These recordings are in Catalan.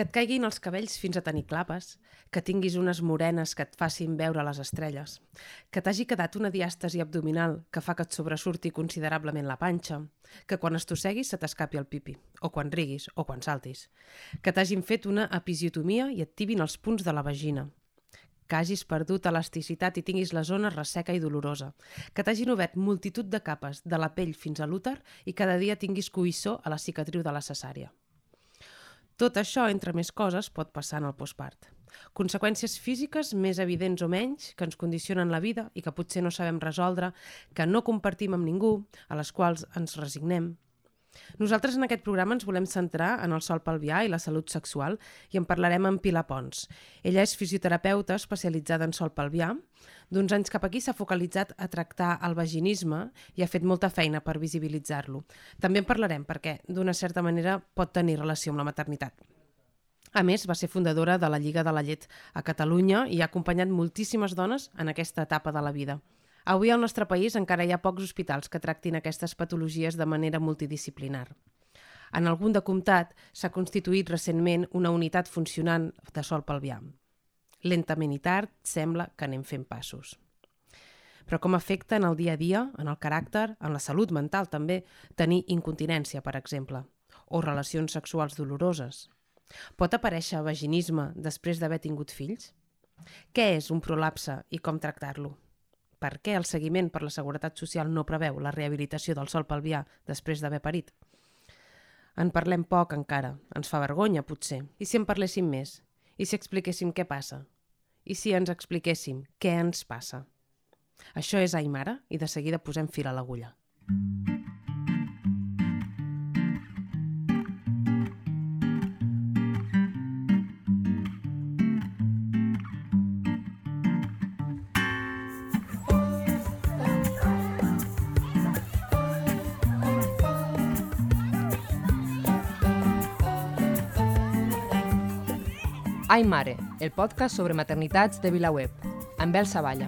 Que et caiguin els cabells fins a tenir clapes, que tinguis unes morenes que et facin veure les estrelles, que t'hagi quedat una diàstasi abdominal que fa que et sobresurti considerablement la panxa, que quan estosseguis se t'escapi el pipi, o quan riguis, o quan saltis, que t'hagin fet una episiotomia i et tibin els punts de la vagina, que hagis perdut elasticitat i tinguis la zona resseca i dolorosa, que t'hagin obert multitud de capes de la pell fins a l'úter i cada dia tinguis coïssor a la cicatriu de la cesària. Tot això, entre més coses, pot passar en el postpart. Conseqüències físiques més evidents o menys que ens condicionen la vida i que potser no sabem resoldre, que no compartim amb ningú, a les quals ens resignem. Nosaltres en aquest programa ens volem centrar en el sol pelvià i la salut sexual i en parlarem amb Pilar Pons. Ella és fisioterapeuta especialitzada en sol pelvià, D'uns anys cap aquí s'ha focalitzat a tractar el vaginisme i ha fet molta feina per visibilitzar-lo. També en parlarem perquè, d'una certa manera, pot tenir relació amb la maternitat. A més, va ser fundadora de la Lliga de la Llet a Catalunya i ha acompanyat moltíssimes dones en aquesta etapa de la vida. Avui al nostre país encara hi ha pocs hospitals que tractin aquestes patologies de manera multidisciplinar. En algun de comtat s'ha constituït recentment una unitat funcionant de sol pelvià. Lentament i tard sembla que anem fent passos. Però com afecta en el dia a dia, en el caràcter, en la salut mental també, tenir incontinència, per exemple, o relacions sexuals doloroses. Pot aparèixer vaginisme després d'haver tingut fills? Què és un prolapse i com tractar-lo? Per què el seguiment per la Seguretat Social no preveu la rehabilitació del sol pelvià després d'haver parit? En parlem poc encara, ens fa vergonya potser. I si en parléssim més? I si expliquéssim què passa? I si ens expliquéssim què ens passa? Això és Aimara i de seguida posem fil a l'agulla. Ai Mare, el podcast sobre maternitats de VilaWeb, amb Bel Savalla.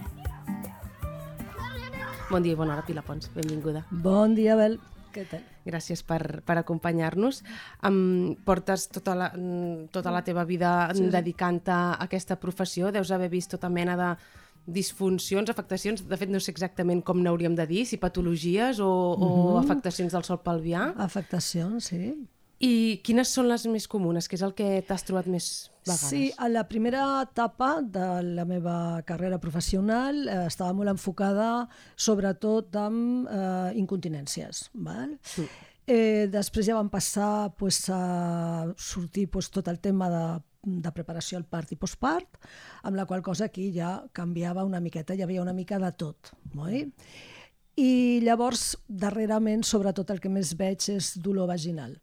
Bon dia i bona hora, Pilar Pons. Benvinguda. Bon dia, Bel. Què tal? Gràcies per, per acompanyar-nos. Um, portes tota la, tota la teva vida sí, sí. dedicant-te a aquesta professió. Deus haver vist tota mena de disfuncions, afectacions, de fet no sé exactament com n'hauríem de dir, si patologies o, uh -huh. o mhm. afectacions del sol pelvià. Afectacions, sí. I quines són les més comunes? que és el que t'has trobat més vegades? Sí, a la primera etapa de la meva carrera professional eh, estava molt enfocada sobretot amb eh, incontinències. Val? Sí. Eh, després ja van passar pues, a sortir pues, tot el tema de de preparació al part i postpart, amb la qual cosa aquí ja canviava una miqueta, hi havia una mica de tot. Oi? I llavors, darrerament, sobretot el que més veig és dolor vaginal.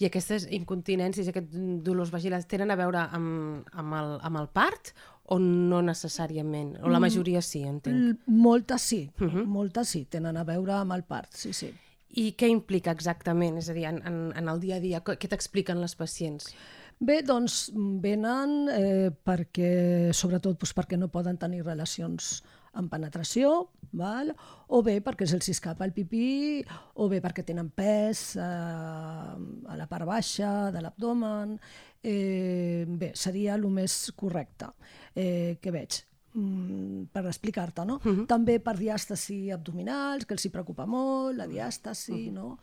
I aquestes incontinències, aquests dolors vaginals, tenen a veure amb, amb, el, amb el part o no necessàriament? O la mm, majoria sí, entenc? Moltes sí, uh mhm. -huh. moltes sí, tenen a veure amb el part, sí, sí. I què implica exactament? És a dir, en, en, en el dia a dia, què t'expliquen les pacients? Bé, doncs venen eh, perquè, sobretot doncs, perquè no poden tenir relacions amb penetració, val? o bé perquè se'ls escapa el pipí, o bé perquè tenen pes eh, a la part baixa de l'abdomen. Eh, bé, seria el més correcte eh, que veig mm, per explicar-te, no? Uh mhm. -huh. També per diàstasi abdominals, que els hi preocupa molt, la diàstasi, uh mhm. -huh. no?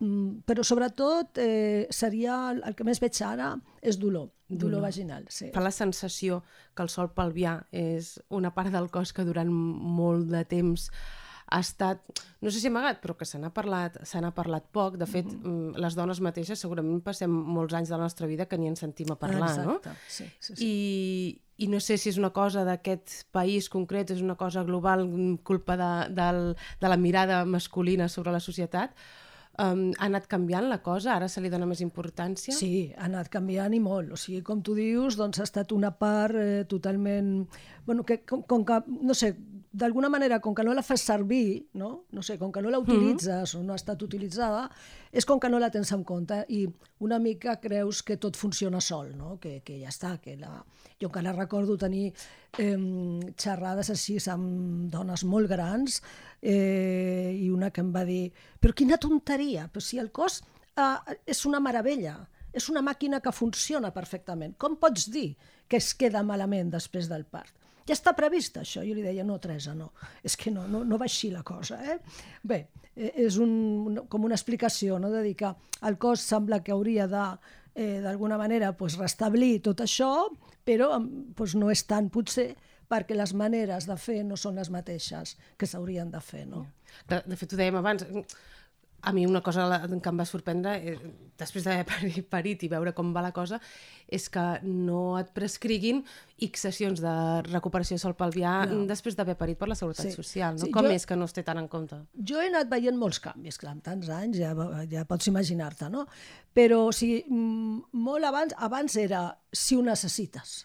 Mm, però sobretot eh, seria el, el que més veig ara és dolor, dolor, dolor vaginal. Sí. Fa la sensació que el sol pelvià és una part del cos que durant molt de temps ha estat, no sé si amagat, però que se n'ha parlat, se n'ha parlat poc. De fet, mm -hmm. les dones mateixes segurament passem molts anys de la nostra vida que ni ens sentim a parlar, Exacte. no? Sí, sí, sí. I, I no sé si és una cosa d'aquest país concret, és una cosa global, culpa de, de, de la mirada masculina sobre la societat, Um, ha anat canviant la cosa? Ara se li dona més importància? Sí, ha anat canviant i molt. O sigui, com tu dius, doncs ha estat una part eh, totalment... Bueno, que, com, com que, no sé, d'alguna manera, com que no la fas servir, no? no sé, com que no la mhm. utilitzes mm -hmm. o no ha estat utilitzada, és com que no la tens en compte i una mica creus que tot funciona sol, no? que, que ja està. Que la... Jo encara recordo tenir eh, xerrades així amb dones molt grans eh, i una que em va dir però quina tonteria, però si el cos eh, és una meravella, és una màquina que funciona perfectament. Com pots dir que es queda malament després del part? Ja està previst això. Jo li deia, no, Teresa, no. És que no, no, no va així la cosa. Eh? Bé, eh, és un, com una explicació, no? de dir que el cos sembla que hauria de eh, d'alguna manera pues, restablir tot això, però pues, no és tant potser perquè les maneres de fer no són les mateixes que s'haurien de fer. No? De, de fet, ho dèiem abans, a mi una cosa que em va sorprendre, eh, després d'haver parit i veure com va la cosa, és que no et prescriguin X sessions de recuperació sol pelvià no. després d'haver parit per la Seguretat sí. Social. No? Sí, com jo, és que no es té tant en compte? Jo he anat veient molts canvis, clar, amb tants anys ja, ja pots imaginar-te, no? Però o sigui, molt abans, abans era si ho necessites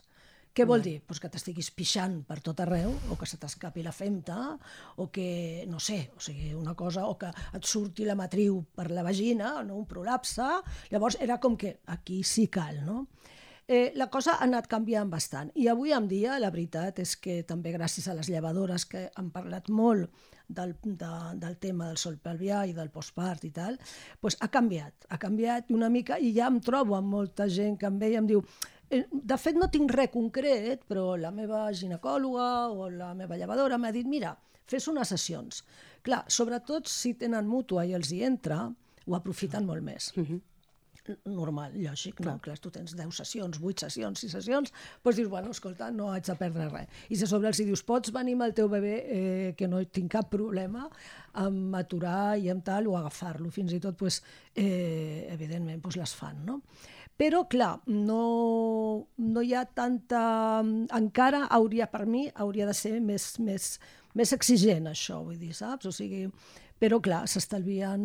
què vol dir? Pues que t'estiguis pixant per tot arreu, o que se t'escapi la femta, o que, no sé, o sigui, una cosa, o que et surti la matriu per la vagina, no? un prolapse, llavors era com que aquí sí cal, no? Eh, la cosa ha anat canviant bastant i avui en dia la veritat és que també gràcies a les llevadores que han parlat molt del, de, del tema del sol pelvià i del postpart i tal, doncs ha canviat, ha canviat una mica i ja em trobo amb molta gent que em veia i em diu de fet, no tinc res concret, però la meva ginecòloga o la meva llevadora m'ha dit, mira, fes unes sessions. Clar, sobretot si tenen mútua i els hi entra, ho aprofiten molt més. Uh -huh normal, lògic, no? Clar, tu tens 10 sessions, 8 sessions, 6 sessions, doncs dius, bueno, escolta, no haig de perdre res. I si sobre els dius, pots venir amb el teu bebè, eh, que no tinc cap problema, amb aturar i amb tal, o agafar-lo, fins i tot, doncs, eh, evidentment, doncs les fan, no? Però, clar, no, no hi ha tanta... Encara hauria, per mi, hauria de ser més, més, més exigent, això, vull dir, saps? O sigui, però clar, s'estalvien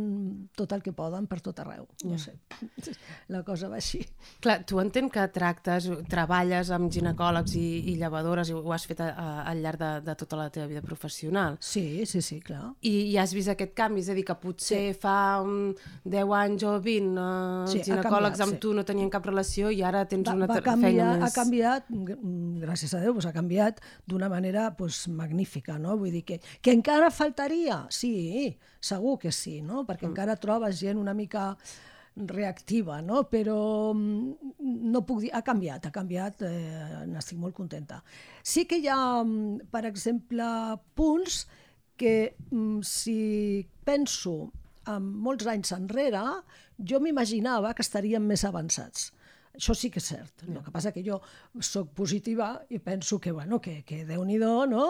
tot el que poden per tot arreu. No sé, la cosa va així. Clar, tu entenc que tractes, treballes amb ginecòlegs i, i llevadores i ho has fet a, a, al llarg de, de tota la teva vida professional. Sí, sí, sí, clar. I, i has vist aquest canvi? És a dir, que potser sí. fa um, 10 anys o 20 uh, sí, ginecòlegs canviat, amb sí. tu no tenien cap relació i ara tens va, una va canviar, feina més... Ha canviat, gràcies a Déu, pues, ha canviat d'una manera pues, magnífica, no? Vull dir que, que encara faltaria, sí, Segur que sí, no? perquè mm. encara trobes gent una mica reactiva, no? però mm, no puc dir, ha canviat, ha canviat, eh, n'estic molt contenta. Sí que hi ha, mm, per exemple, punts que si penso en molts anys enrere, jo m'imaginava que estaríem més avançats. Això sí que és cert. El que passa que jo sóc positiva i penso que, bueno, que, que Déu-n'hi-do, no?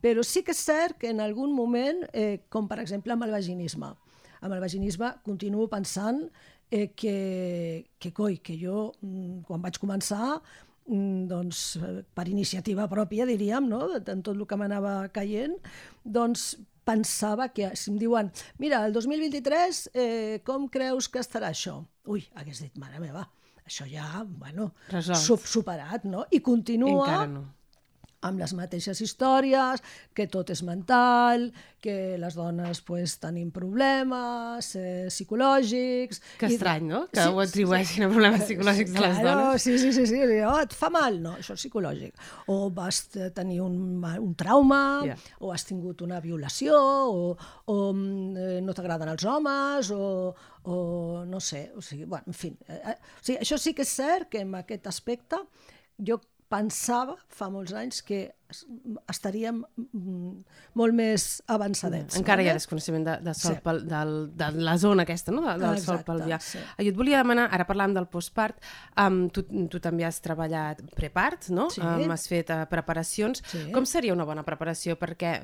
Però sí que és cert que en algun moment, eh, com per exemple amb el vaginisme, amb el vaginisme continuo pensant eh, que, que, coi, que jo, mm, quan vaig començar, mm, doncs, per iniciativa pròpia, diríem, no? en tot el que m'anava caient, doncs pensava que, si em diuen, mira, el 2023, eh, com creus que estarà això? Ui, hagués dit, mare meva, això ja, bueno, Resolt. superat, no? I continua... Encara no amb les mateixes històries, que tot és mental, que les dones pues, tenim problemes eh, psicològics... Que estrany, no? Que sí, ho atribueixin sí. a problemes psicològics de les claro, dones. Sí, sí, sí, sí. Oh, et fa mal? No, això és psicològic. O vas tenir un, un trauma, yeah. o has tingut una violació, o, o mm, eh, no t'agraden els homes, o, o no sé, o sigui, bueno, en fi. Eh, o sigui, això sí que és cert que en aquest aspecte jo pensava fa molts anys que estaríem mm, molt més avançadets. Encara no? hi ha desconeixement de, de, sol sí. pel, del, de la zona aquesta, no? De, del Exacte, sol pelvià. Sí. Jo et volia demanar, ara parlàvem del postpart, um, tu, tu també has treballat prepart, no? Sí. Um, has fet uh, preparacions. Sí. Com seria una bona preparació? Perquè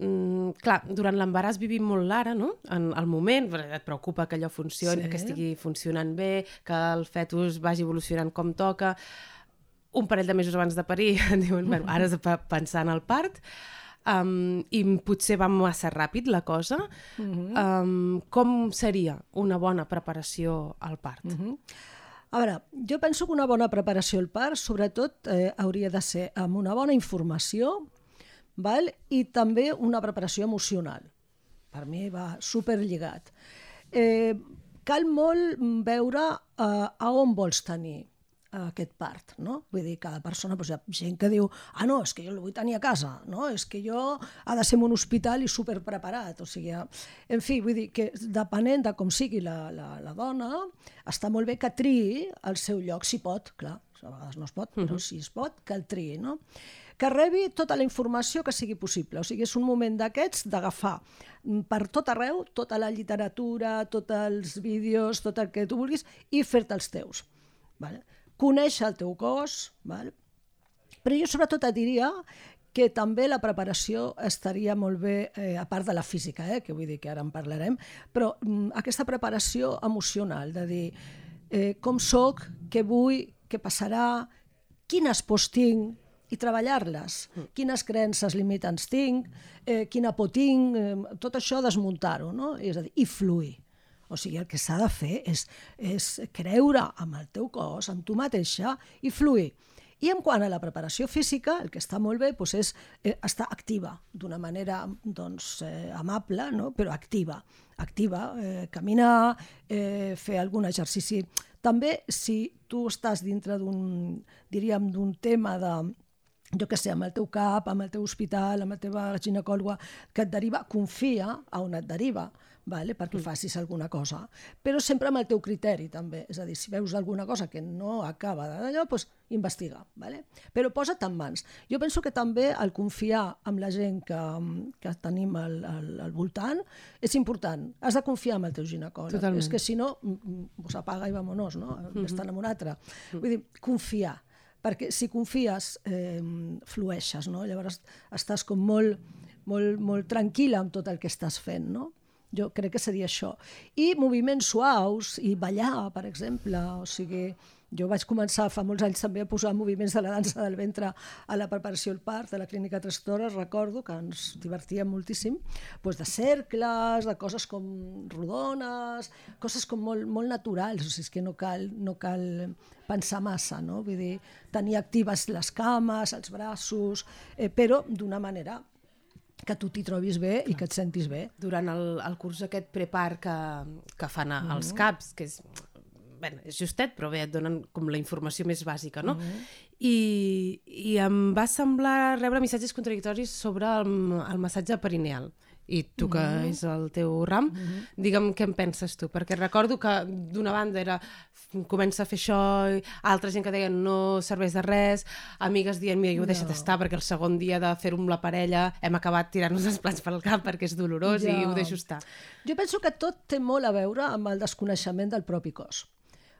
Mm, clar, durant l'embaràs vivim molt l'ara, no? En el moment, et preocupa que allò funcioni, sí. que estigui funcionant bé, que el fetus vagi evolucionant com toca un parell de mesos abans de parir diuen, bueno, ara has de pensar en el part um, i potser va massa ràpid la cosa. Uh -huh. um, com seria una bona preparació al part? Uh -huh. A veure, jo penso que una bona preparació al part, sobretot, eh, hauria de ser amb una bona informació val? i també una preparació emocional. Per mi va superlligat. Eh, cal molt veure eh, a on vols tenir aquest part, no? Vull dir, cada persona, doncs hi ha gent que diu ah, no, és que jo el vull tenir a casa, no? És que jo ha de ser en un hospital i superpreparat, o sigui, en fi, vull dir que depenent de com sigui la, la, la dona, està molt bé que triï el seu lloc, si pot, clar, a vegades no es pot, però si es pot, que el triï, no? Que rebi tota la informació que sigui possible. O sigui, és un moment d'aquests d'agafar per tot arreu tota la literatura, tots els vídeos, tot el que tu vulguis, i fer-te els teus. Vale? Conèixer el teu cos, vale? però jo sobretot et diria que també la preparació estaria molt bé, eh, a part de la física, eh, que vull dir que ara en parlarem, però mm, aquesta preparació emocional, de dir eh, com sóc, què vull, què passarà, quines pors tinc, i treballar-les. Mm. Quines creences limitants tinc, eh, quina por tinc, eh, tot això desmuntar-ho, no? És a dir, i fluir. O sigui, el que s'ha de fer és, és creure amb el teu cos, amb tu mateixa, i fluir. I en quant a la preparació física, el que està molt bé doncs és eh, estar activa, d'una manera doncs, eh, amable, no? però activa. Activa, eh, caminar, eh, fer algun exercici. També, si tu estàs dintre d'un, diríem, d'un tema de, jo que sé, amb el teu cap, amb el teu hospital, amb la teva ginecòloga, que et deriva, confia a on et deriva, vale? perquè mm. facis alguna cosa. Però sempre amb el teu criteri, també. És a dir, si veus alguna cosa que no acaba d'allò, doncs investiga. Vale? Però posa't en mans. Jo penso que també el confiar amb la gent que, que tenim al, al, al voltant és important. Has de confiar en el teu ginecòleg. Totalment. És que si no, pues apaga i vamonos, no? Mm -hmm. Estan en un altre. Mm. Vull dir, confiar perquè si confies eh, flueixes, no? llavors estàs com molt, molt, molt tranquil·la amb tot el que estàs fent. No? Jo crec que seria això. I moviments suaus, i ballar, per exemple, o sigui, jo vaig començar fa molts anys també a posar moviments de la dansa del ventre a la preparació al part de la clínica Tres Torres, recordo que ens divertíem moltíssim, doncs de cercles, de coses com rodones, coses com molt, molt naturals, o sigui, és que no cal, no cal pensar massa, no? Vull dir, tenir actives les cames, els braços, eh, però d'una manera que tu t'hi trobis bé i que et sentis bé. Durant el, el curs aquest prepar que, que fan als mm. CAPs, que és bueno, és justet, però bé, et donen com la informació més bàsica, no? Mm -hmm. I, I em va semblar rebre missatges contradictoris sobre el, el massatge perineal. I tu, que mm -hmm. és el teu ram, mm -hmm. digue'm què en penses tu, perquè recordo que d'una banda era comença a fer això, altra gent que deia no serveix de res, amigues dient mira, jo ho he deixat no. estar perquè el segon dia de fer-ho amb la parella hem acabat tirant-nos els plats pel cap perquè és dolorós ja. i ho deixo estar. Jo penso que tot té molt a veure amb el desconeixement del propi cos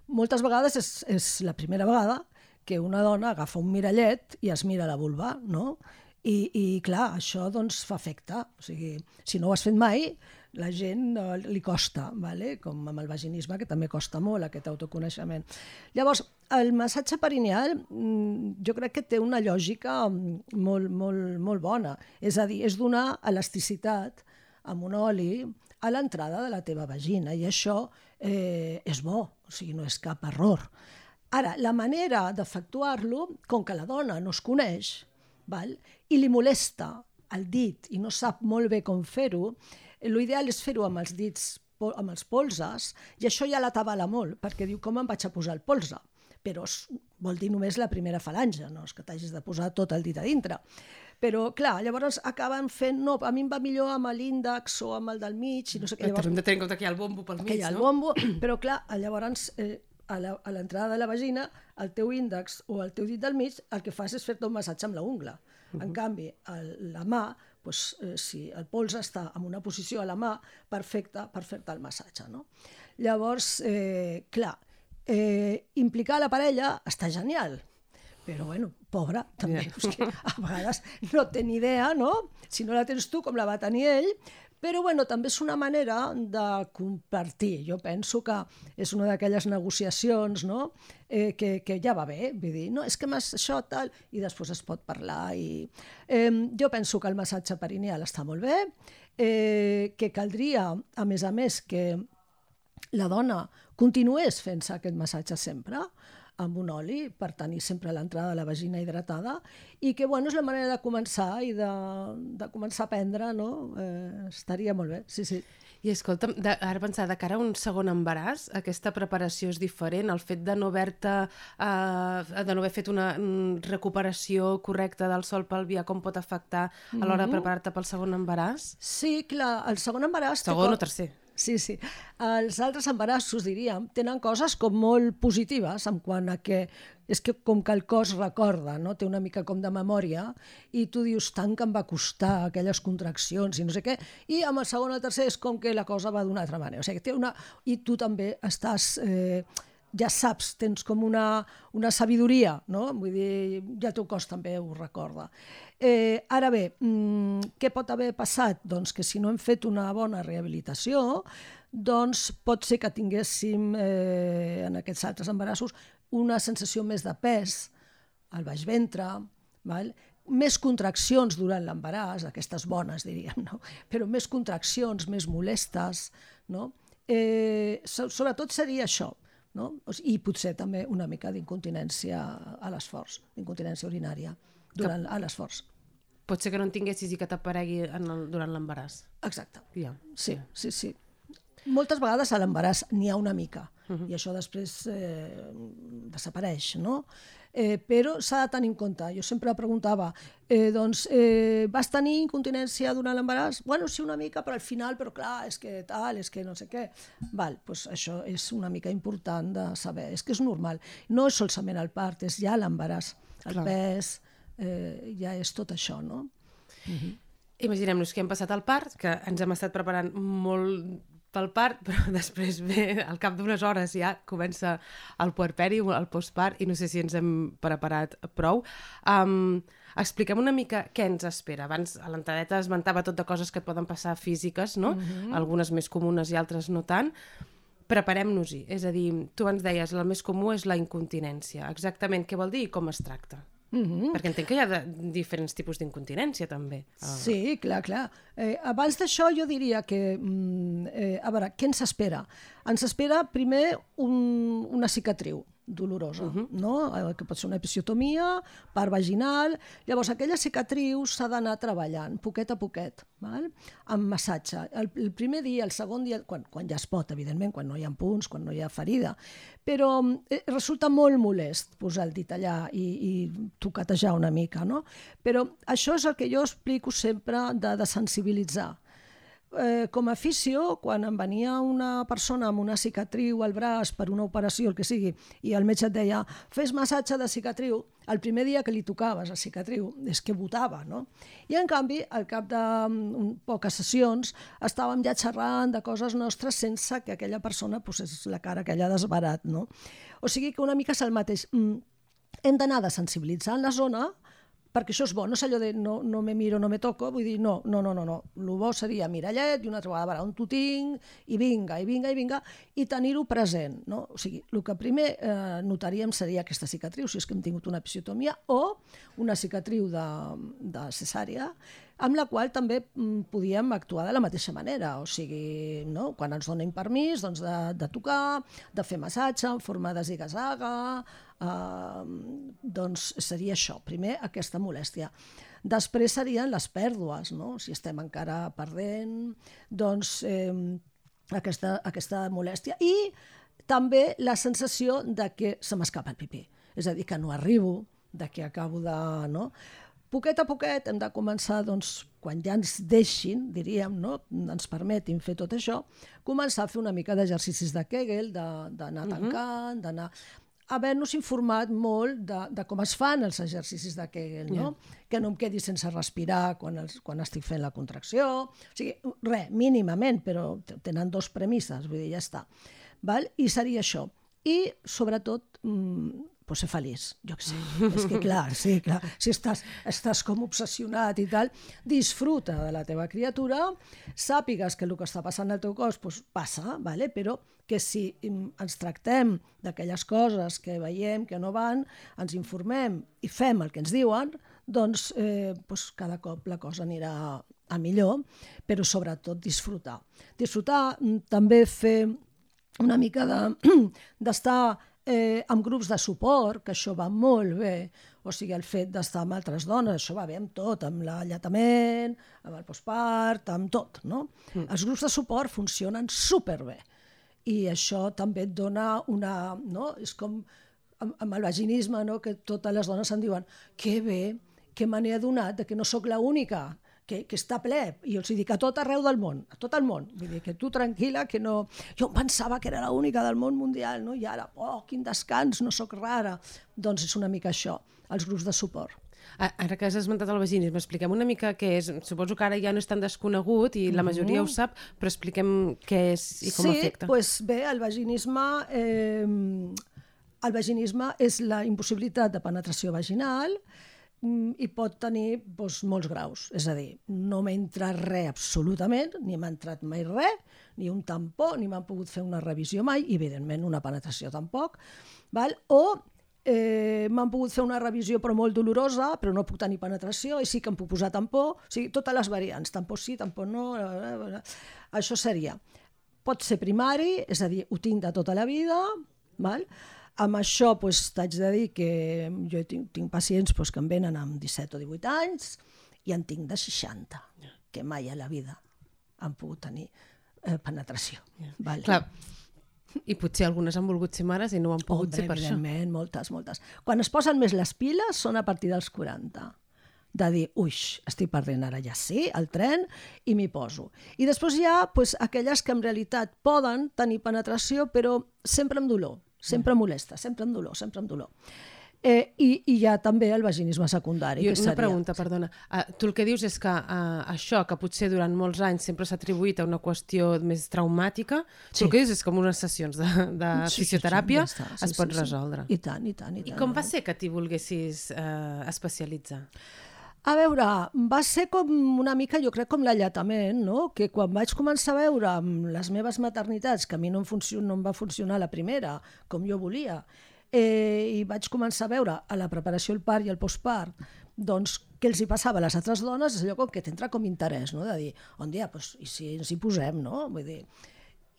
moltes vegades és, és la primera vegada que una dona agafa un mirallet i es mira la vulva, no? I, i clar, això doncs fa efecte. O sigui, si no ho has fet mai, la gent no, li costa, vale? com amb el vaginisme, que també costa molt aquest autoconeixement. Llavors, el massatge perineal mm, jo crec que té una lògica molt, molt, molt bona. És a dir, és donar elasticitat amb un oli a l'entrada de la teva vagina i això eh, és bo, o sigui, no és cap error. Ara, la manera d'efectuar-lo, com que la dona no es coneix val? i li molesta el dit i no sap molt bé com fer-ho, l'ideal és fer-ho amb els dits amb els polses, i això ja la tabala molt, perquè diu, com em vaig a posar el polze? Però vol dir només la primera falange, no és que t'hagis de posar tot el dit a dintre. Però, clar, llavors acaben fent... No, a mi em va millor amb l'índex o amb el del mig, i no sé què. Llavors, hem de tenir en compte que hi ha el bombo pel mig, que hi ha el bombo, però, clar, llavors... Eh, a l'entrada de la vagina, el teu índex o el teu dit del mig, el que fas és fer-te un massatge amb la ungla. Uh -huh. En canvi, el, la mà, doncs, eh, si el pols està en una posició a la mà, perfecta per fer-te el massatge. No? Llavors, eh, clar, eh, implicar la parella està genial, però bueno, pobra, també, yeah. a vegades no té ni idea, no? Si no la tens tu, com la va tenir ell, però bueno, també és una manera de compartir. Jo penso que és una d'aquelles negociacions no? eh, que, que ja va bé, vull dir, no, és que això tal, i després es pot parlar. I... Eh, jo penso que el massatge perineal està molt bé, eh, que caldria, a més a més, que la dona continués fent-se aquest massatge sempre, amb un oli per tenir sempre l'entrada de la vagina hidratada i que bueno, és la manera de començar i de, de començar a aprendre, no? Eh, estaria molt bé, sí, sí. I escolta'm, de, ara pensar, de cara a un segon embaràs, aquesta preparació és diferent? El fet de no haver-te, eh, de no haver fet una mm, recuperació correcta del sol pelvià, com pot afectar a l'hora de Mhm. preparar-te pel segon embaràs? Sí, clar, el segon embaràs... Segon o tercer? Sí, sí. Els altres embarassos, diríem, tenen coses com molt positives en quant a que és que com que el cos recorda, no? té una mica com de memòria, i tu dius tant que em va costar aquelles contraccions i no sé què, i amb el segon o tercer és com que la cosa va d'una altra manera. O sigui, té una... I tu també estàs... Eh, ja saps, tens com una, una sabidoria, no? Vull dir, ja el teu cos també ho recorda. Eh, ara bé, mm, què pot haver passat? Doncs que si no hem fet una bona rehabilitació, doncs pot ser que tinguéssim eh, en aquests altres embarassos una sensació més de pes al baix ventre, val? més contraccions durant l'embaràs, aquestes bones diríem, no? però més contraccions, més molestes, no? eh, so, sobretot seria això, no? I potser també una mica d'incontinència a l'esforç, d'incontinència urinària durant a l'esforç. Pot ser que no en tinguessis i que t'aparegui el, durant l'embaràs. Exacte. Ja. Sí, sí, sí. Moltes vegades a l'embaràs n'hi ha una mica uh -huh. i això després eh, desapareix, no? Eh, però s'ha de tenir en compte. Jo sempre preguntava, eh, doncs, eh, vas tenir incontinència durant l'embaràs? Bueno, sí, una mica, però al final, però clar, és que tal, és que no sé què. Val, doncs això és una mica important de saber. És que és normal. No és solament el part, és ja l'embaràs. El Clar. pes, eh, ja és tot això, no? Imaginem-nos que hem passat el part, que ens hem estat preparant molt pel part, però després ve, al cap d'unes hores ja comença el puerperi, el postpart, i no sé si ens hem preparat prou. Um, expliquem una mica què ens espera. Abans a l'entradeta esmentava tot de coses que et poden passar físiques, no? Algunes més comunes i altres no tant. Preparem-nos-hi. És a dir, tu ens deies, el més comú és la incontinència. Exactament què vol dir i com es tracta? Mm -hmm. Perquè entenc que hi ha de, diferents tipus d'incontinència, també. Ah. Sí, clar, clar. Eh, abans d'això jo diria que, mm, eh, a veure, què ens espera? Ens espera primer un, una cicatriu dolorosa, uh -huh. no? Eh, que pot ser una episiotomia, part vaginal. Llavors, aquella cicatriu s'ha d'anar treballant, poquet a poquet, val? amb massatge. El, el primer dia, el segon dia, quan, quan ja es pot, evidentment, quan no hi ha punts, quan no hi ha ferida, però eh, resulta molt molest posar el dit allà i, i toquetejar una mica, no? Però això és el que jo explico sempre de, de sensibilitzar. Eh, com a fisio, quan em venia una persona amb una cicatriu al braç per una operació, el que sigui, i el metge et deia fes massatge de cicatriu, el primer dia que li tocaves a cicatriu és que botava, no? I en canvi, al cap de mm, poques sessions, estàvem ja xerrant de coses nostres sense que aquella persona posés la cara que ella ha desbarat, no? O sigui que una mica és el mateix. Mm, hem d'anar desensibilitzant la zona perquè això és bo, no és allò de no, no me miro, no me toco, vull dir, no, no, no, no, no. El bo seria mirallet i una altra vegada veure on t'ho tinc, i vinga, i vinga, i vinga, i tenir-ho present, no? O sigui, el que primer eh, notaríem seria aquesta cicatriu, si és que hem tingut una episiotomia, o una cicatriu de, de cesària, amb la qual també mm, podíem actuar de la mateixa manera, o sigui, no? quan ens donen permís doncs de, de tocar, de fer massatge en forma de ziga-zaga, eh, doncs seria això, primer aquesta molèstia. Després serien les pèrdues, no? si estem encara perdent, doncs eh, aquesta, aquesta molèstia. I també la sensació de que se m'escapa el pipí, és a dir, que no arribo, de que acabo de... No? Poquet a poquet hem de començar, doncs, quan ja ens deixin, diríem, no? ens permetin fer tot això, començar a fer una mica d'exercicis de Kegel, de- d'anar tancant, d'anar haver-nos informat molt de, de com es fan els exercicis de Kegel, no? que no em quedi sense respirar quan, els, quan estic fent la contracció, o sigui, res, mínimament, però tenen dos premisses, vull dir, ja està. Val? I seria això. I, sobretot, mm, pues ser feliç, jo què sé. És que clar, sí, clar, si estàs, estàs com obsessionat i tal, disfruta de la teva criatura, sàpigues que el que està passant al teu cos pues, passa, vale? però que si mm, ens tractem d'aquelles coses que veiem que no van, ens informem i fem el que ens diuen, doncs eh, pues, cada cop la cosa anirà a millor, però sobretot disfrutar. Disfrutar, mm, també fer una mica de- d'estar eh, amb grups de suport, que això va molt bé, o sigui, el fet d'estar amb altres dones, això va bé amb tot, amb l'alletament, amb el postpart, amb tot, no? Mm. Els grups de suport funcionen superbé i això també et dona una... No? És com amb, amb el vaginisme, no? que totes les dones em diuen que bé, que me n'he adonat de que no sóc l'única, que, que està ple, i els dic a tot arreu del món, a tot el món. Vull dir que tu tranquil·la, que no... Jo pensava que era l'única del món mundial, no? i ara, oh, quin descans, no sóc rara. Doncs és una mica això, els grups de suport. Ara que has esmentat el vaginisme, expliquem una mica què és. Suposo que ara ja no és tan desconegut i la majoria mm -hmm. ho sap, però expliquem què és i com sí, afecta. Sí, doncs bé, el vaginisme... Eh, el vaginisme és la impossibilitat de penetració vaginal, i pot tenir doncs, molts graus. És a dir, no m'ha entrat res absolutament, ni m'ha entrat mai res, ni un tampó, ni m'han pogut fer una revisió mai, i evidentment una penetració tampoc. Val? O eh, m'han pogut fer una revisió però molt dolorosa, però no puc tenir penetració, i sí que em puc posar tampó, o sigui, totes les variants, tampó sí, tampó no, això seria. Pot ser primari, és a dir, ho tinc de tota la vida, val? Amb això doncs, t'haig de dir que jo tinc, tinc pacients doncs, que em venen amb 17 o 18 anys i en tinc de 60, yeah. que mai a la vida han pogut tenir eh, penetració. Yeah. Vale? Clar, i potser algunes han volgut ser mares i no han pogut Hombre, ser per això. moltes, moltes. Quan es posen més les piles són a partir dels 40 de dir, uix, estic perdent ara ja sí, el tren, i m'hi poso. I després hi ha pues, aquelles que en realitat poden tenir penetració, però sempre amb dolor sempre molesta, sempre amb dolor, sempre amb dolor. Eh, i, I hi ha també el vaginisme secundari. I que una seria... pregunta, perdona. Uh, tu el que dius és que uh, això, que potser durant molts anys sempre s'ha atribuït a una qüestió més traumàtica, sí. tu el que dius és que amb unes sessions de, de sí, fisioteràpia sí, sí, ja està, sí, es pot sí, resoldre. Sí. I tant, i tant. I, tant, I com va ser que t'hi volguessis uh, especialitzar? A veure, va ser com una mica, jo crec, com l'alletament, no? que quan vaig començar a veure amb les meves maternitats, que a mi no em, funciona, no em va funcionar la primera, com jo volia, eh, i vaig començar a veure a la preparació, el part i el postpart, doncs què els hi passava a les altres dones, és allò com que t'entra com interès, no? de dir, on dia, pues, i si ens hi posem, no? Vull dir,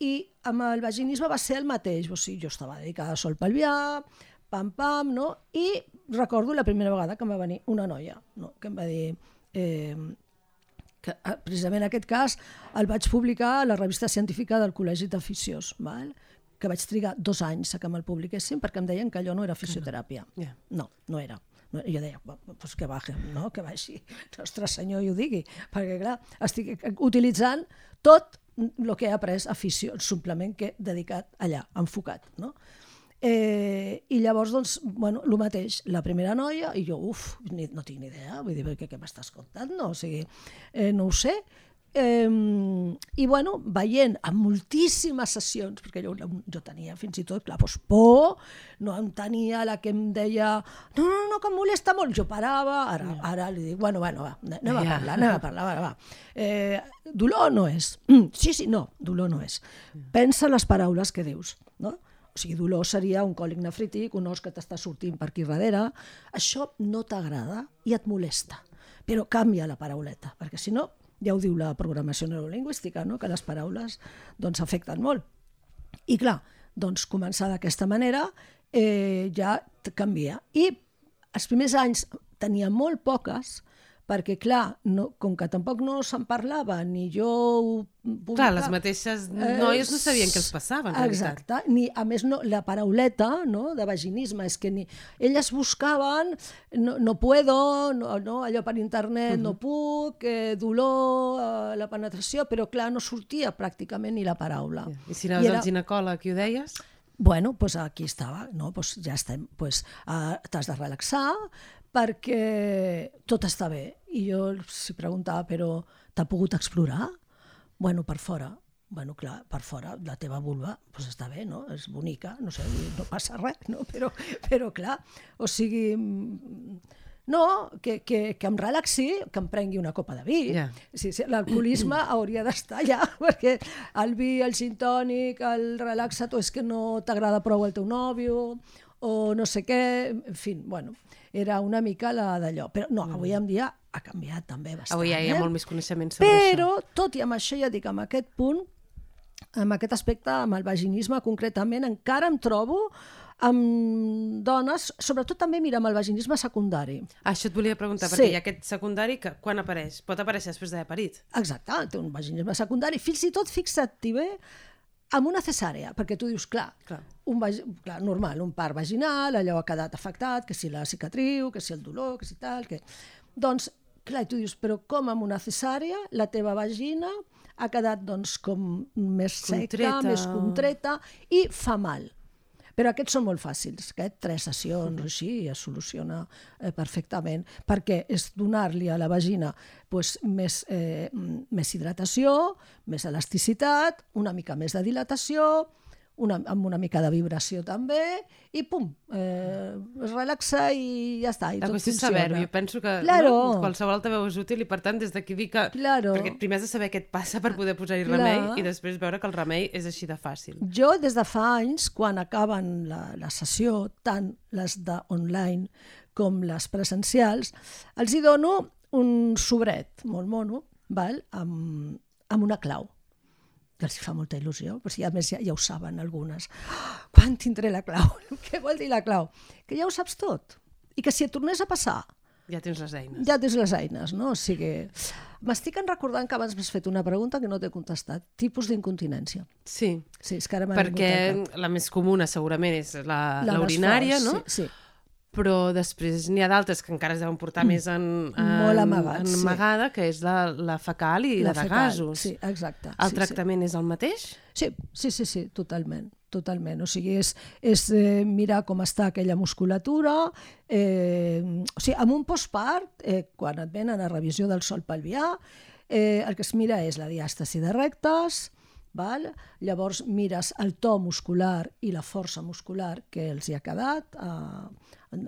i amb el vaginisme va ser el mateix, o sigui, jo estava dedicada a sol pelvià, pam, pam, no? I recordo la primera vegada que em va venir una noia, no? que em va dir... Eh, que ah, precisament aquest cas el vaig publicar a la revista científica del Col·legi d'Aficiós, que vaig trigar dos anys a que me'l publiquessin perquè em deien que allò no era fisioteràpia. No, yeah. no, no era. No, jo deia, pues que baixi, no? que baixi, Nostre Senyor i ho digui, perquè clar, estic utilitzant tot el que he après a fisio, el suplement que he dedicat allà, enfocat. No? Eh, I llavors, doncs, bueno, el mateix, la primera noia, i jo, uf, ni, no tinc ni idea, vull dir, què, què m'estàs contant? No, o sigui, eh, no ho sé. Eh, I, bueno, veient a moltíssimes sessions, perquè jo, jo tenia fins i tot, clar, doncs, por, no en tenia la que em deia no, no, no, que em molesta molt, jo parava, ara, ara li dic, bueno, bueno, va, anem a parlar, anem a parlar, va, va. Eh, dolor no és. Mm, sí, sí, no, dolor no és. Pensa les paraules que dius, no? O sigui, dolor seria un còlic nefrític, un os que t'està sortint per aquí darrere. Això no t'agrada i et molesta. Però canvia la parauleta, perquè si no, ja ho diu la programació neurolingüística, no? que les paraules doncs, afecten molt. I clar, doncs començar d'aquesta manera eh, ja canvia. I els primers anys tenia molt poques, perquè, clar, no, com que tampoc no se'n parlava, ni jo... Publicava, clar, les mateixes noies no sabien què els passava, en Exacte, realitat. ni, a més, no, la parauleta no, de vaginisme, és que ni, elles buscaven no, no puedo, no, no, allò per internet, uh -huh. no puc, eh, dolor, eh, la penetració, però clar, no sortia pràcticament ni la paraula. I si anaves I era... al ginecòleg i ho deies? Bueno, pues aquí estava, no? pues ja estem, pues, uh, t'has de relaxar, perquè tot està bé. I jo si preguntava, però t'ha pogut explorar? Bueno, per fora. Bueno, clar, per fora, la teva vulva, doncs està bé, no? És bonica, no sé, no passa res, no? Però, però clar, o sigui, no, que, que, que em relaxi, que em prengui una copa de vi. Yeah. Sí, sí, L'alcoholisme hauria d'estar allà, perquè el vi, el gin tònic, el relaxat, o és que no t'agrada prou el teu nòvio, o no sé què, en fi, bueno, era una mica la d'allò. Però no, avui en dia ha canviat també bastant. Avui ja hi ha eh? molt més coneixement sobre Però, això. tot i amb això, ja dic, amb aquest punt, amb aquest aspecte, amb el vaginisme concretament, encara em trobo amb dones, sobretot també mira amb el vaginisme secundari. Això et volia preguntar, Sí. perquè hi ha aquest secundari que quan apareix? Pot aparèixer després d'haver parit? Exacte, té un vaginisme secundari. Fins i tot fixa't-hi bé amb una cesàrea, perquè tu dius, clar, Clar. un vagi... clar, normal, un part vaginal, allò ha quedat afectat, que si la cicatriu, que si el dolor, que si tal, que... Doncs, clar, tu dius, però com amb una cesàrea la teva vagina ha quedat doncs com més seca, Contreta. més contreta i fa mal. Però aquests són molt fàcils, aquest, tres sessions o així es soluciona eh, perfectament, perquè és donar-li a la vagina pues, més, eh, més hidratació, més elasticitat, una mica més de dilatació, una, amb una mica de vibració també, i pum, eh, es relaxa i ja està. I La tot qüestió és funciona. saber-ho. Jo penso que Claro. no, qualsevol altra veu és útil i, per tant, des d'aquí dic que... Claro. Perquè primer has de saber què et passa per poder posar-hi Clar. remei i després veure que el remei és així de fàcil. Jo, des de fa anys, quan acaben la, la sessió, tant les de online com les presencials, els hi dono un sobret molt mono, val? Amb, amb una clau que els fa molta il·lusió, però si a més ja, ja ho saben algunes. "Ah, Quan tindré la clau? Què vol dir la clau? Que ja ho saps tot. I que si et tornés a passar, Ja tens les eines. ja tens les eines, no? O sigui, m'estic en recordant que abans m'has fet una pregunta que no t'he contestat. Tipus d'incontinència. Sí, Sí, és que ara perquè la més comuna segurament és la, La la urinària, no? Sí, sí. Però després n'hi ha d'altres que encara es deuen portar més en, en, Mm. Molt amagats, en sí. amagada, que és la, la fecal i la, de fecal, gasos. Sí, exacte. El sí, tractament és el mateix? Sí, sí, sí, sí, totalment. totalment. O sigui, és, és eh, mirar com està aquella musculatura, eh, o sigui, amb un postpart, eh, quan et venen a revisió del sol pelvià, eh, el que es mira és la diàstasi de rectes, val? llavors mires el to muscular i la força muscular que els hi ha quedat a,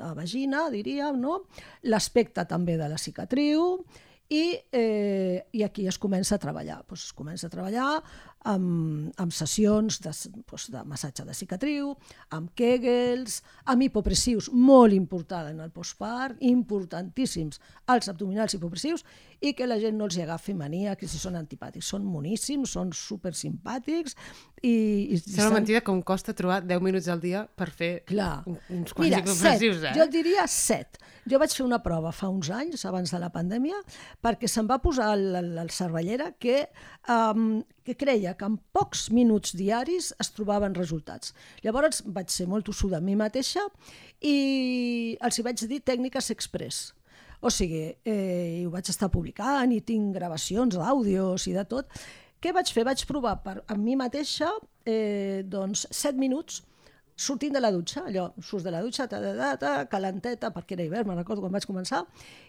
a vagina, diríem, no? l'aspecte també de la cicatriu, i, eh, i aquí es comença a treballar. Pues es comença a treballar amb, amb sessions de, pues, de massatge de cicatriu, amb kegels, amb hipopressius, molt important en el postpart, importantíssims els abdominals hipopressius, i que la gent no els hi agafi mania, que si són antipàtics. Són moníssims, són super simpàtics, i, i Sembla mentida com costa trobar 10 minuts al dia per fer Clar. un- uns quants Mira, set, hipopressius, eh? jo diria set. Jo vaig fer una prova fa uns anys, abans de la pandèmia, perquè se'm va posar al, al, al cervellera que, um, que creia que en pocs minuts diaris es trobaven resultats. Llavors vaig ser molt tossuda a mi mateixa i els hi vaig dir tècniques express. O sigui, eh, ho vaig estar publicant i tinc gravacions d'àudios i de tot. Què vaig fer? Vaig provar per, amb mi mateixa eh, doncs, 7 minuts sortint de la dutxa, allò, surts de la dutxa, ta, ta, ta, ta, calenteta, perquè era hivern, me'n recordo quan vaig començar,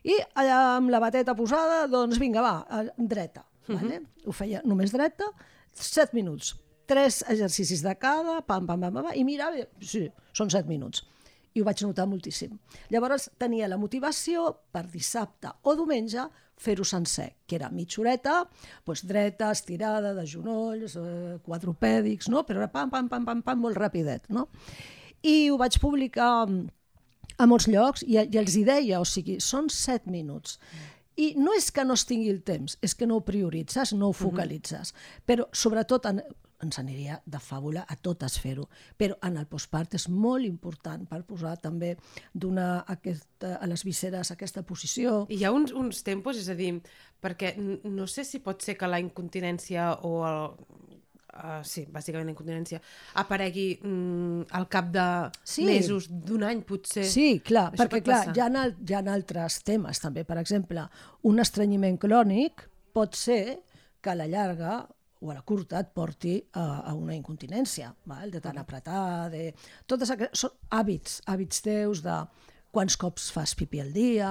i allà amb la bateta posada, doncs vinga, va, dreta. Vale? Ho feia només dreta, 7 minuts, tres exercicis de cada, pam, pam, pam, pam, i mira, bé, sí, són 7 minuts. I ho vaig notar moltíssim. Llavors tenia la motivació per dissabte o diumenge fer-ho sencer, que era mitja horeta, doncs dreta, estirada, de genolls, eh, quadrupèdics, no? però era pam, pam, pam, pam, pam, molt rapidet. No? I ho vaig publicar a molts llocs i, i els hi deia, o sigui, són set minuts. I no és que no es tingui el temps, és que no ho prioritzes, no ho focalitzes. Però sobretot en, ens aniria de fàbula a totes fer-ho, però en el postpart és molt important per posar també donar aquesta, a les visceres aquesta posició. I hi ha uns, uns tempos, és a dir, perquè no sé si pot ser que la incontinència o el, uh, sí, bàsicament incontinència, aparegui mm, al cap de Sí. mesos, d'un any potser. Sí, clar, Això perquè clar, hi ha, hi ha altres temes també. Per exemple, un estrenyiment crònic pot ser que a la llarga o a la curta et porti a, a una incontinència, val? de tant apretar, de... Totes aquestes són hàbits, hàbits teus de quants cops fas pipí al dia,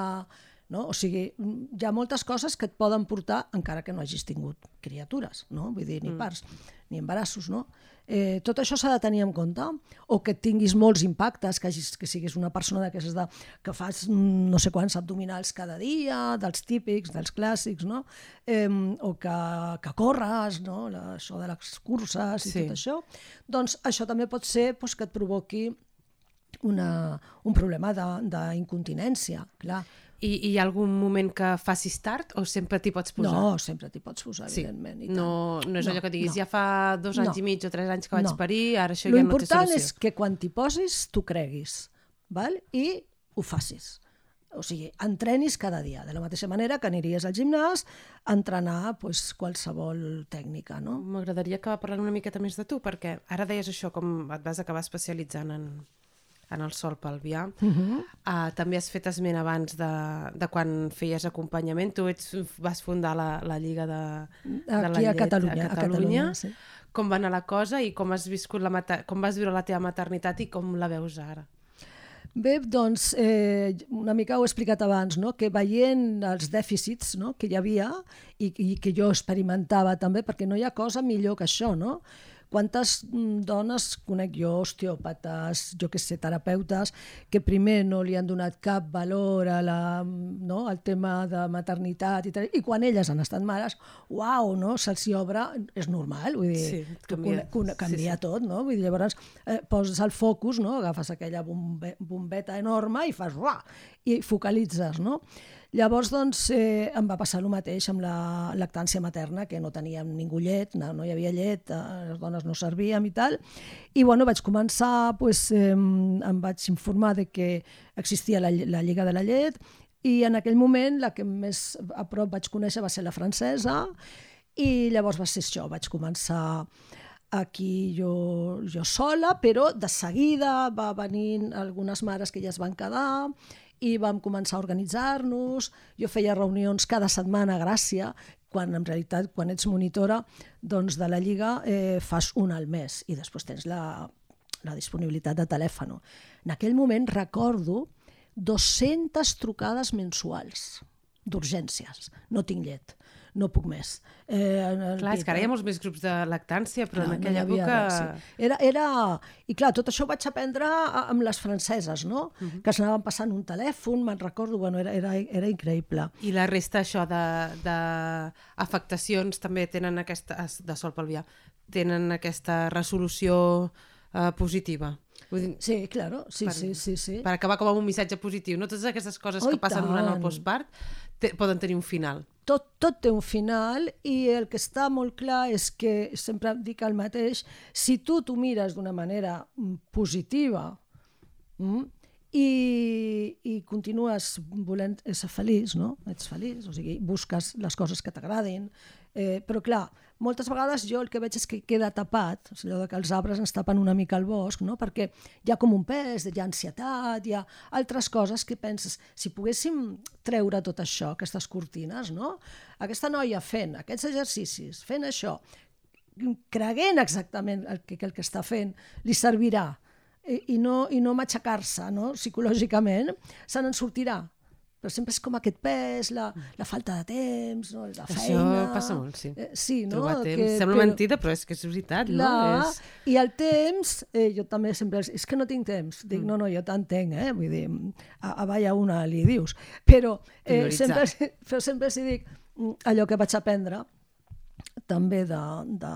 no? O sigui, mm, hi ha moltes coses que et poden portar, encara que no hagis tingut criatures, no? Vull dir, ni parts, ni embarassos, no? Eh, tot això s'ha de tenir en compte, o que tinguis molts impactes, que, hagis, que siguis una persona d'aquestes de, que fas mm, no sé quants abdominals cada dia, dels típics, dels clàssics, no? Eh, o que, que corres, no? La, això de les curses i Sí. tot això. Doncs això també pot ser doncs, que et provoqui una, un problema d'incontinència, clar. I, I hi ha algun moment que facis tard o sempre t'hi pots posar? No, sempre t'hi pots posar, Sí, evidentment. I tant. no, no és No, allò que diguis, no. ja fa dos anys No. i mig o tres anys que vaig No. parir, ara això Lo ja no té solució. és que quan t'hi posis, tu creguis, val? i ho facis. O sigui, entrenis cada dia, de la mateixa manera que aniries al gimnàs a entrenar pues, qualsevol tècnica. No? M'agradaria acabar parlant una miqueta més de tu, perquè ara deies això, com et vas acabar especialitzant en, en el sol pelvià. Uh Mhm. -huh. uh, també has fet esment abans de, de quan feies acompanyament. Tu ets, vas fundar la, la Lliga de, de la Aquí a Llet Catalunya, a a Catalunya, sí. Com va anar la cosa i com has viscut la mater... com vas viure la teva maternitat i com la veus ara? Bé, doncs, eh, una mica ho he explicat abans, no? que veient els dèficits no? que hi havia i, i que jo experimentava també, perquè no hi ha cosa millor que això, no? Quantes mm, dones conec jo, osteòpates, jo que sé, terapeutes, que primer no li han donat cap valor a la, no? al tema de maternitat i tal, i quan elles han estat mares, uau, no? se'ls hi obre, és normal, vull dir, Sí, canvia. canvia Sí, sí. tot, no? Vull dir, llavors eh, poses el focus, no? Agafes aquella bombe, bombeta enorme i fas uah, i focalitzes, no? Llavors, doncs, eh, em va passar el mateix amb la lactància materna, que no teníem ningú llet, no, no hi havia llet, eh, les dones no servíem i tal. I, bueno, vaig començar, pues, eh, em vaig informar de que existia la, la Lliga de la Llet i en aquell moment la que més a prop vaig conèixer va ser la francesa i llavors va ser això, vaig començar aquí jo, jo sola, però de seguida va venint algunes mares que ja es van quedar i vam començar a organitzar-nos. Jo feia reunions cada setmana a Gràcia, quan en realitat, quan ets monitora doncs de la Lliga, eh, fas una al mes i després tens la, la disponibilitat de telèfon. En aquell moment recordo 200 trucades mensuals d'urgències. No tinc llet, no puc més. Eh, en Clar, és que ara hi ha molts més grups de lactància, però en no, aquella havia època... res, sí. Era, era... I clar, tot això ho vaig aprendre amb les franceses, no? Uh -huh. Que es anaven passant un telèfon, me'n recordo, bueno, era, era, era increïble. I la resta, això, d'afectacions també tenen aquesta, de sol pelvià, tenen aquesta resolució eh, positiva. Vull dir, Sí, claro, sí, Per- sí, sí, sí. per acabar com amb un missatge positiu. No totes aquestes coses Oh, que passen durant el tant. postpart te, poden tenir un final. Tot, tot té un final i el que està molt clar és que, sempre dic el mateix, si tu t'ho mires d'una manera mm, positiva mm, i, i continues volent ser feliç, no? ets feliç, o sigui, busques les coses que t'agradin, eh, però clar, moltes vegades jo el que veig és que queda tapat, és allò que els arbres ens tapen una mica el bosc, no? perquè hi ha com un pes, hi ha ansietat, hi ha altres coses que penses, si poguéssim treure tot això, aquestes cortines, no? aquesta noia fent aquests exercicis, fent això, creguent exactament el que el que està fent li servirà i, i no, i no matxacar-se no? psicològicament, se n'en sortirà. Però sempre és com aquest pes, la, la falta de temps, no? la Això feina... passa molt, sí. Eh, sí, no? Trobar temps. Que- Sembla però- mentida, però és que és veritat, Clar, no? És... i el temps, eh, jo també sempre... És que no tinc temps. Dic, no, no, jo t'entenc, eh? Vull dir, a, a balla una li dius. Però, eh, Prioritzar. sempre, però sempre si dic mm, allò que vaig aprendre, també de, de,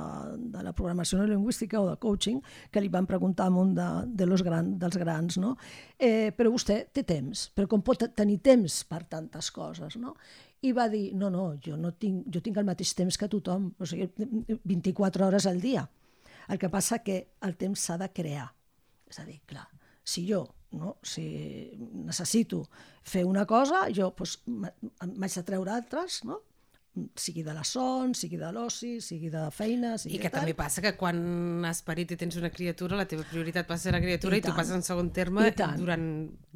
de la programació neurolingüística o de coaching, que li van preguntar a un de, de los gran, dels grans, no? Eh, però vostè té temps, però com pot tenir temps per tantes coses, no? I va dir, no, no, jo, no tinc, jo tinc el mateix temps que tothom, o sigui, 24 hores al dia. El que passa que el temps s'ha de crear. És a dir, clar, si jo no? si necessito fer una cosa, jo doncs, m'haig de treure altres, no? Sigui de la son, sigui de l'oci, sigui de feina... Sigui I que tal. també passa que quan has parit i tens una criatura, la teva prioritat passa a ser la criatura I i, tu passes en segon terme I tant. durant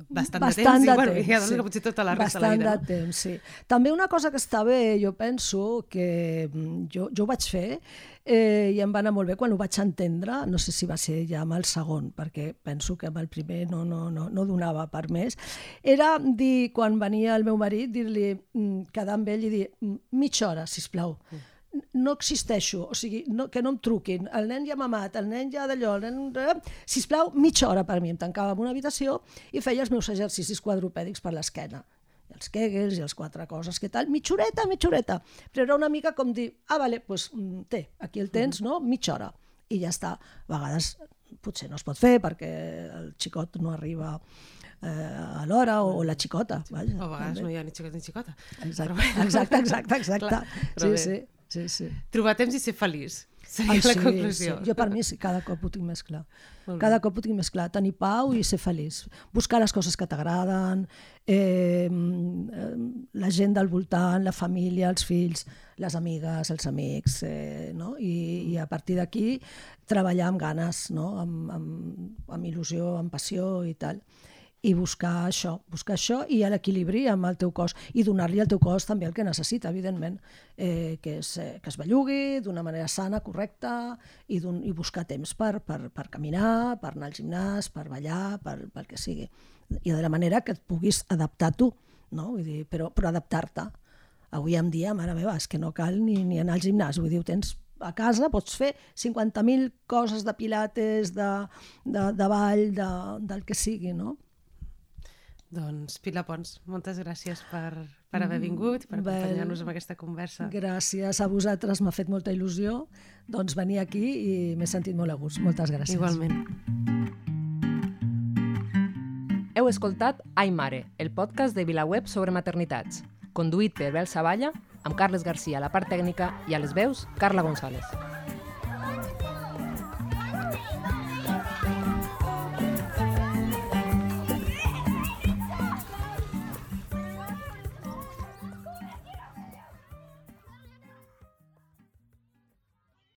bastant, Bastant de temps. de i, bueno, temps, hi ha dones sí. potser tota la resta de la Bastant vida. de temps, sí. També una cosa que està bé, jo penso que mm, jo, jo ho vaig fer eh, i em va anar molt bé quan ho vaig entendre, no sé si va ser ja amb el segon, perquè penso que amb el primer no, no, no, no donava per més, era dir, quan venia el meu marit, dir-li, mm, quedar amb ell i dir, "Mm, mitja hora, sisplau, no existeixo, o sigui, no, que no em truquin, el nen ja m'ha mamat, el nen ja d'allò, el nen... eh, Sisplau, mitja hora per mi, em tancava en una habitació i feia els meus exercicis quadrupèdics per l'esquena els kegels i els quatre coses que tal, mitja horeta, però era una mica com dir, ah, vale, doncs pues, té, aquí el tens, no?, mitja hora, i ja està. A vegades potser no es pot fer perquè el xicot no arriba eh, a l'hora o, o la xicota. Vaja, O a vegades també. no hi ha ni xicot ni xicota. Exacte, exacte, exacte. exacte. Clar, sí, bé. sí, sí, sí. Trobar temps i ser feliç. Seria Ai, la sí, conclusió. Sí. Jo per mi sí, cada cop ho tinc més clar. Cada cop ho tinc més clar. Tenir pau i ser feliç. Buscar les coses que t'agraden, eh, eh, la gent del voltant, la família, els fills, les amigues, els amics, eh, no? I, i a partir d'aquí treballar amb ganes, no? amb, amb, amb il·lusió, amb passió i tal i buscar això, buscar això i l'equilibri amb el teu cos i donar-li al teu cos també el que necessita, evidentment, eh, que, és, eh, que es bellugui d'una manera sana, correcta i, i buscar temps per, per, per caminar, per anar al gimnàs, per ballar, per, pel que sigui. I de la manera que et puguis adaptar tu, no? Vull dir, però, però adaptar-te. Avui en dia, mare meva, és que no cal ni, ni anar al gimnàs, vull dir, ho tens a casa, pots fer 50.000 coses de pilates, de, de, de ball, de, del que sigui, no? Doncs Pilar Pons, moltes gràcies per, per haver vingut i per acompanyar-nos en aquesta conversa. Gràcies a vosaltres, m'ha fet molta il·lusió doncs venir aquí i m'he sentit molt a gust. Moltes gràcies. Igualment. Heu escoltat Ai Mare, el podcast de VilaWeb sobre maternitats, conduït per Bel Savalla, amb Carles Garcia a la part tècnica i a les veus, Carla González.